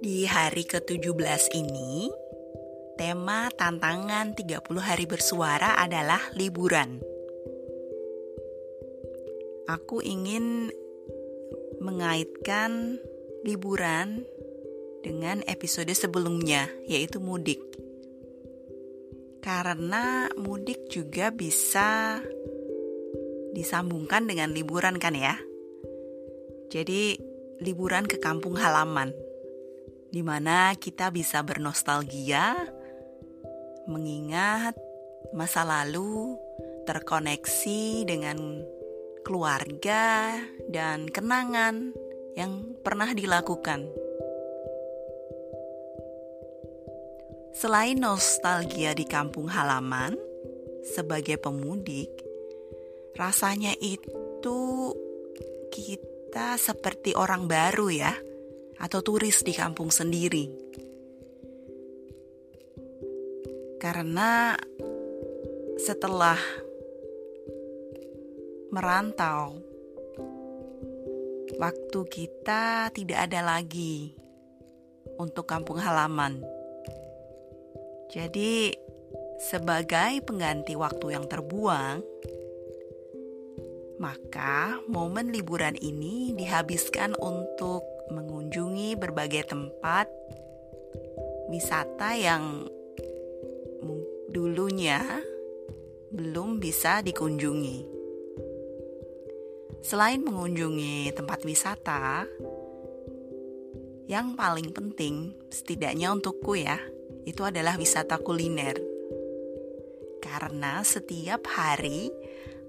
Di hari ke-17 ini, tema tantangan 30 hari bersuara adalah liburan. Aku ingin mengaitkan liburan dengan episode sebelumnya, yaitu mudik. Karena mudik juga bisa disambungkan dengan liburan kan ya. Jadi liburan ke kampung halaman di mana kita bisa bernostalgia, mengingat masa lalu, terkoneksi dengan keluarga dan kenangan yang pernah dilakukan. Selain nostalgia di kampung halaman, sebagai pemudik, rasanya itu kita seperti orang baru ya atau turis di kampung sendiri. Karena setelah merantau, waktu kita tidak ada lagi untuk kampung halaman. Jadi, sebagai pengganti waktu yang terbuang, maka momen liburan ini dihabiskan untuk mengunjungi berbagai tempat wisata yang dulunya belum bisa dikunjungi. Selain mengunjungi tempat wisata, yang paling penting, setidaknya untukku ya, itu adalah wisata kuliner. Karena setiap hari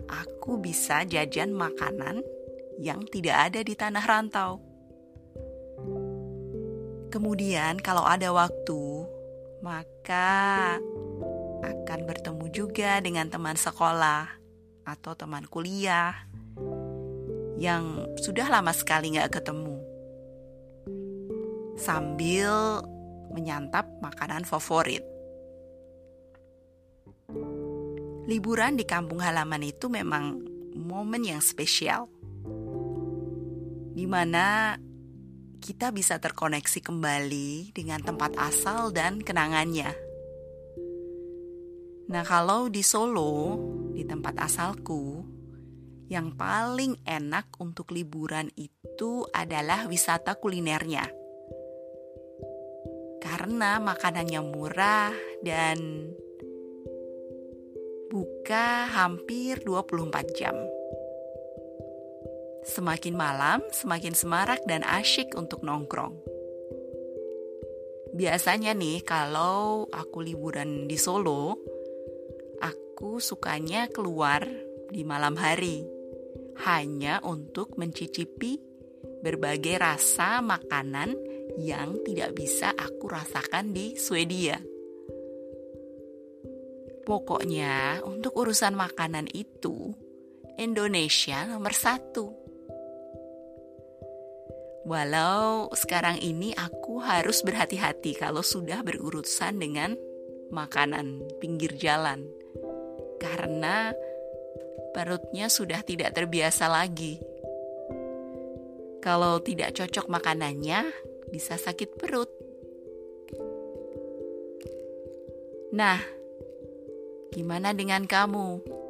aku bisa jajan makanan yang tidak ada di tanah rantau. Kemudian kalau ada waktu, maka akan bertemu juga dengan teman sekolah atau teman kuliah yang sudah lama sekali nggak ketemu. Sambil menyantap makanan favorit. Liburan di kampung halaman itu memang momen yang spesial. Di mana kita bisa terkoneksi kembali dengan tempat asal dan kenangannya. Nah, kalau di Solo, di tempat asalku, yang paling enak untuk liburan itu adalah wisata kulinernya. Karena makanannya murah dan buka hampir 24 jam. Semakin malam, semakin semarak dan asyik untuk nongkrong. Biasanya nih, kalau aku liburan di Solo, aku sukanya keluar di malam hari, hanya untuk mencicipi berbagai rasa makanan yang tidak bisa aku rasakan di Swedia. Pokoknya, untuk urusan makanan itu, Indonesia nomor satu. Walau sekarang ini aku harus berhati-hati kalau sudah berurusan dengan makanan pinggir jalan. Karena perutnya sudah tidak terbiasa lagi. Kalau tidak cocok makanannya, bisa sakit perut. Nah, gimana dengan kamu?